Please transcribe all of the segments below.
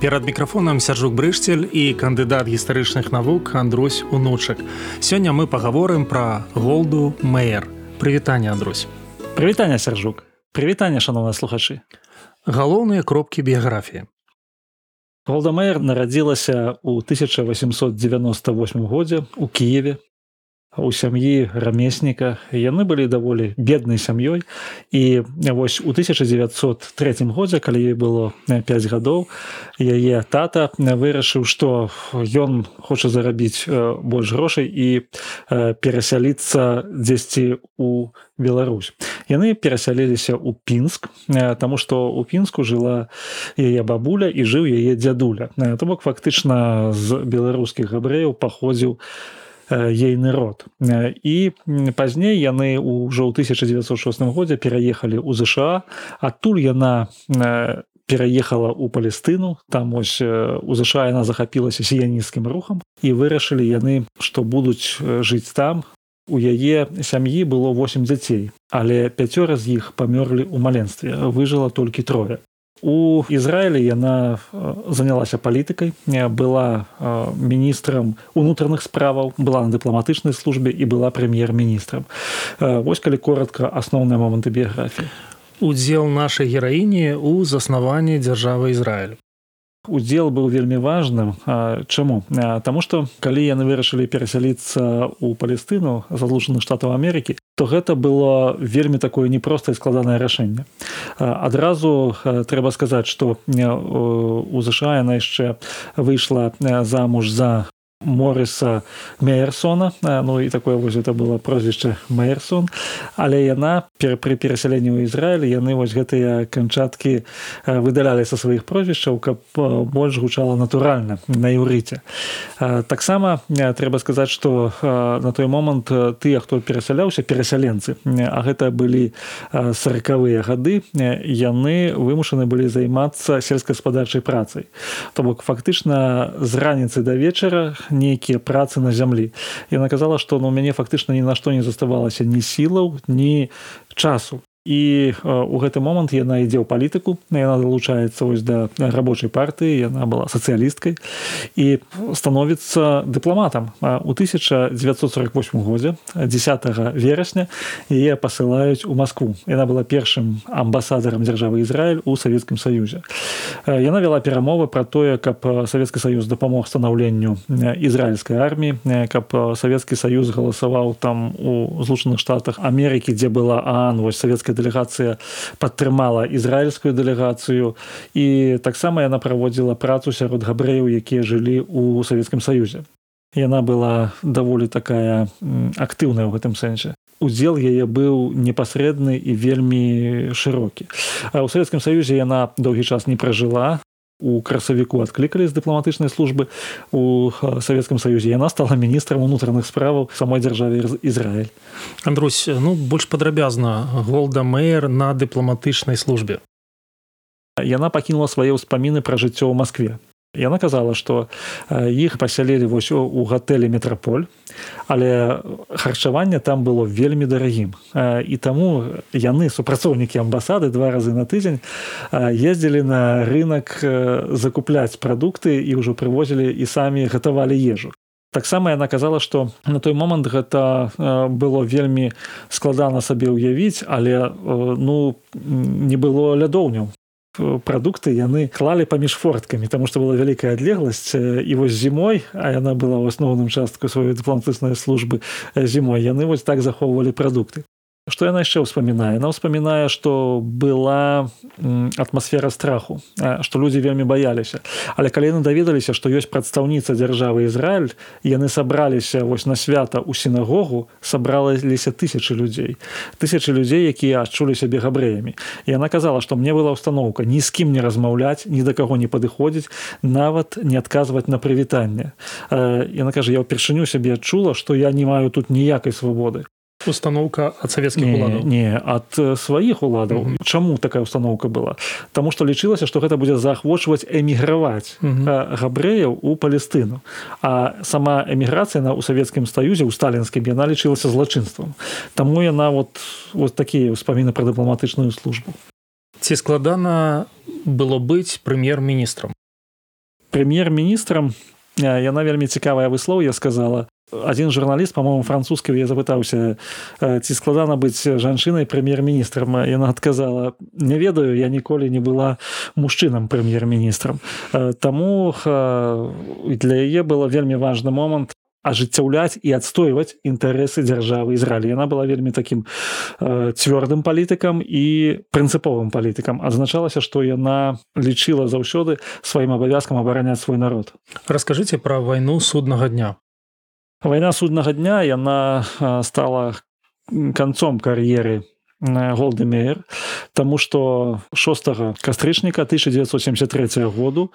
перад мікрафонам сяржук брышцель і кандыдат гістарычных навук Андрусь унучак. Сёння мы пагаворым пра голду мэйер. Прывітанне Андрусь. Прывітанне сяржук. Прывітанне шановна слухачы. Галоўныя кропкі біяграфіі. Голдамеер нарадзілася ў 1898 годзе у кіеве у сям'і рамесніка. Яны былі даволі беднай сям'ёй. І вось у 1903 годзе калі ёй было 5 гадоў яе тата вырашыў што ён хоча зарабіць больш грошай і перасяліцца дзесьці у Беларусь. Яны перасяліліся ў пінск таму што у пінску жыла яе бабуля і жыў яе дзядуля. То бок фактычна з беларускіх габрэяў паходзіў у ейны род. І пазней яны ўжо ў 1906 годзе пераехалі ў ЗША адтуль яна пераехала ў палестыну там ось у ЗША яна захапілася сіянісцкім рухам і вырашылі яны што будуць жыць там. У яе сям'і было 8 дзяцей але пяцёра з іх памёрлі ў маленстве. Выжыла толькі трое У Ізраілі яна занялася палітыкай, была міністрам унутраных справаў, была на дыпламатычнай службе і была прэм'ер-міністрам. Вось калі коротка асноўныя моманты біяграфіі. Удзел нашай гераіні ў заснаванні дзяржавы Ізраіль удзел быў вельмі важным. Чаму? Таму што калі яны вырашылі перасяліцца ў палестыну залучаных штатаў Амерыкі то гэта было вельмі такое непростае складанае рашэнне. Адразу трэба сказаць што у ЗША яна яшчэ выйшла замуж за Морыса Мейерсона. Ну і такое вось это было прозвішча Мейерсон. Але яна пер, пры перасяленні ў Ізраілі яны вось гэтыя канчаткі выдалялі са сваіх прозвішчаў каб больш гучала натуральна на юрыце таксама трэба сказаць што на той момант тыя хто перасяляўся перасяленцы а гэта былі сорокавыя гады яны вымушаны былі займацца сельскагаспадарчай працай. То бок фактычна з раніцы да вечара нейкія працы на зямлі. Яна казала што ну, у мяне фактычна ні на што не заставалася ні сілаў ні часу і у гэты момант яна ідзе ў палітыку яна далучаецца вось да рабочай партыі яна была сацыялісткай і становіцца дыпламатам. У 1948 годзе 10 верасня яе пасылаюць у Маскву. Яна была першым амбасадарам дзяржавы Ізраіль у савецкім саюзе. Яна вяла перамовы пра тое каб савецкі саюз дапамог станаўленню ізраільскай арміі каб савецкі саюз галасаваў там у злучаных штатах Амерыкі дзе была ан вось савецкая дэлегацыя падтрымала ізраільскую дэлегацыю. І таксама яна праводзіла працу сярод габрэяў якія жылі ў савецкім саюзе. Яна была даволі такая актыўная ў гэтым сэнсе. Удзел яе быў непасрэдны і вельмі шырокі. А ў савецкім саюзе яна доўгі час не пражыла у красавіку адклікалі з дыпламатычнай службы у савецкам саюзе. Яна стала міністрам унутраных справаў самой дзяржаве Ізраіль. Андрусь ну больш падрабязна голда мэйер на дыпламатычнай службе. Яна пакінула свае ўспаміны пра жыццё ў Маскве яна казала што іх пасялілі вось у гатэлі метраполь але харчаванне там было вельмі дарагім. І таму яны супрацоўнікі амбасады два разы на тыдзень ездзілі на рынок закупляць прадукты і ўжо прывозілі і самі гатавалі ежу. Таксама яна казала што на той момант гэта было вельмі складана сабе ўявіць але ну не было лядоўняў прадукты яны клалі паміж форткамі таму што была вялікая адлегласць і вось зімой а яна была ў асноўным частку сваёй дыпламатычнай службы зімой яны вось так захоўвалі прадукты Што яна яшчэ ўспамінае она ўспамінае што была атмасфера страху што людзі вельмі баяліся але калі яны даведаліся што ёсць прадстаўніца дзяржавы Ізраиль яны сабраліся вось на свята ў сінагогу сабраліся тысячи людзей. Тысячи людзей якія адчулі сябе габрэямі. І яна казала што мне была установка ні з кім не размаўляць ні да каго не падыходзіць нават не адказваць на прывітанне. Яна кажа я ўпершыню сябе адчула што я не маю тут ніякай свабоды установка ад савецкіх уладаў не ад сваіх уладаў mm -hmm. чаму такая установка была? Таму што лічылася што гэта будзе заахвочваць эміграваць mm -hmm. габрэяў у палестыну а сама эміграцыя на ў савецкім стаюзе ў сталінскім яна лічылася злачынствам Таму яна вот вот такія ўспаміны пра дыпламатычную службу. Ці складана было быць прэм'ер-міністрам прэм'ер-міністрам яна вельмі цікавая выслоў я сказала один журналіст по-моему французскі я запытаўся ці складана быць жанчынай прэм'ер-міністрам? Яна адказала не ведаю я ніколі не была мужчынам прэм'ер-міністрам таму для яе было вельмі важны момант ажыццяўляць і адстойваць інтарэсы дзяржавы Ізраіль. Яна была вельмі такім цвёрдым палітыкам і прынцыповым палітыкам. Адзначалася што яна лічыла заўсёды сваім абавязкам абараняць свой народ. Расскажыце пра вайну суднага дня вайна суднага дня яна стала канцом кар'еры голдемеер Таму што 6 кастрычніка 1973 году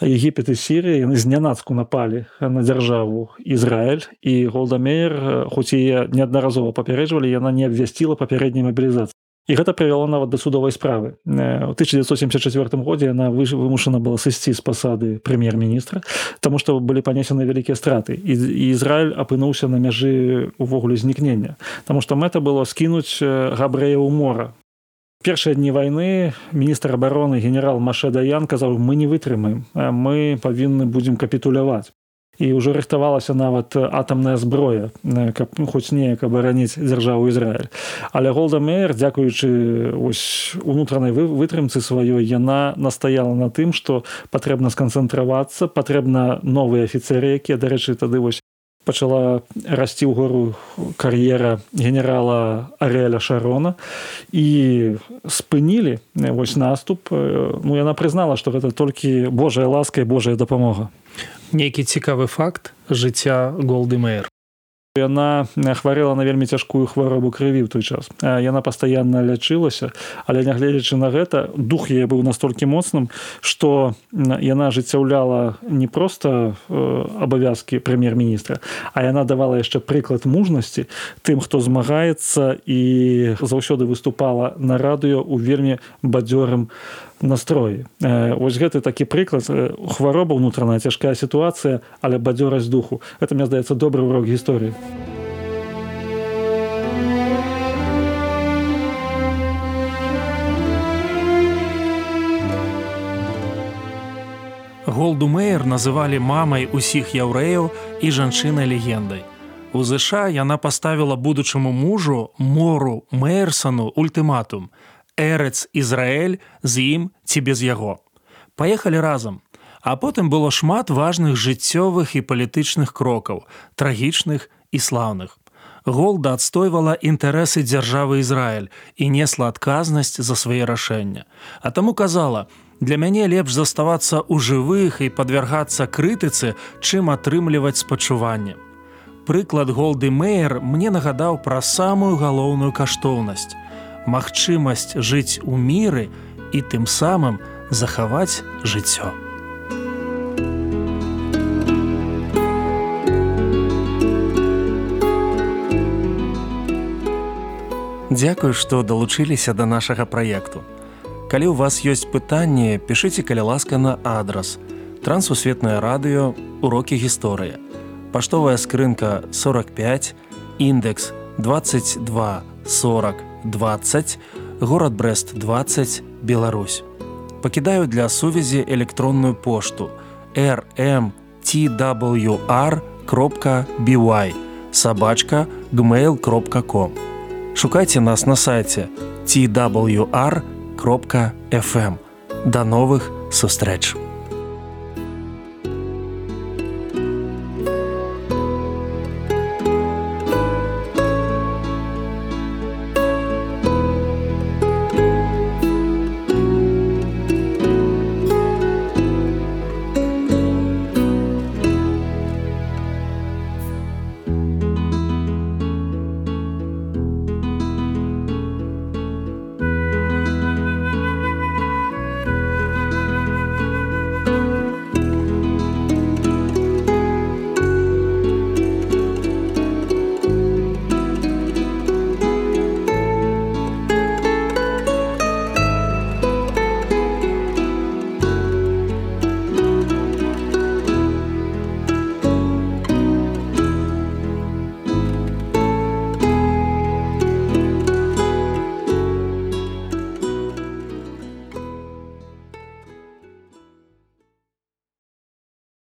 егіпет і сірыя яны знянацку напалі на дзяржаву Ізраиль і голдамеер хоць і неаднаразова папярэджвалі яна не абвясціла папярэдняй мабілізацыі і гэта прывяло нават да судовай справы. У 1974 годзе яна вымушана была сысці з пасады прэм'ер-міністра таму што былі панесены вялікія страты. І Ізраиль апынуўся на мяжы увогуле знікнення Таму што мэта было скінуць габрэя ў мора. Першыя дні вайны міністр обороны генерал Маша Даян казаў мы не вытрымаем мы павінны будзем капітуляваць і ўжо рыхтавалася нават атамная зброя каб ну, хоць неяк абараніць дзяржаву Ізраиль але голдамеер дзякуючы ось унутранай вытрымцы сваёй яна настаяла на тым што патрэбна сканцэнтравацца патрэбна новыя афіцеры якія дарэчы тады вось пачала расці ў гору кар'ера генерала арэля шарона. І спынілі вось наступ ну яна прызнала што гэта толькі Божая ласка і Божая дапамога нейкі цікавы факт жыцця голдымеер Яна хварэла на вельмі цяжкую хваробу крыві ў той час. Яна пастаянна лячылася, але нягледзячы на гэта дух яе быў настолькі моцным, што яна ажыццяўляла не проста абавязкі прэм'ер-міністра, а яна давала яшчэ прыклад мужнасці тым, хто змагаецца і заўсёды выступала на радыё ў вельмі бадзёрым настроі ось гэты такі прыклад хвароба ўнутраная цяжкая сітуацыя але бадзёрасць духу. Это мне здаецца добры урок гісторыі. Голдумеер называлі мамай усіх яўрэяў і жанчынай легендай у ЗША яна паставіла будучаму мужу мору мэрсону ультыматум Эрэц Ізраэль з ім ці без яго. Паехалі разам. А потым было шмат важных жыццёвых і палітычных крокаў, трагічных і слаўных. Голда адстойвала інтарэсы дзяржавы Ізраіль і несла адказнасць за свае рашэння. А таму казала: для мяне лепш заставацца ў жывых і падвяргацца крытыцы, чым атрымліваць спачуванне. Прыклад голды Мэйер мне нагадаў пра самую галоўную каштоўнасць магчымасць жыць у міры і тым самым захаваць жыццё. Дзякую, што далучыліся да нашага праекту. Калі ў вас ёсць пытанні, пішыце каля ласка на адрас. Трансусветнае радыё, урокі гісторыя. Паштовая скрынка 45, індекс 22 40 20 город брест 20 беларусь. Пакідаю для сувязі электронную пошту rmtwr кропка by сабачка gmail кропка com. Шукайце нас на сайте twr кропка fm до новых сустрэч у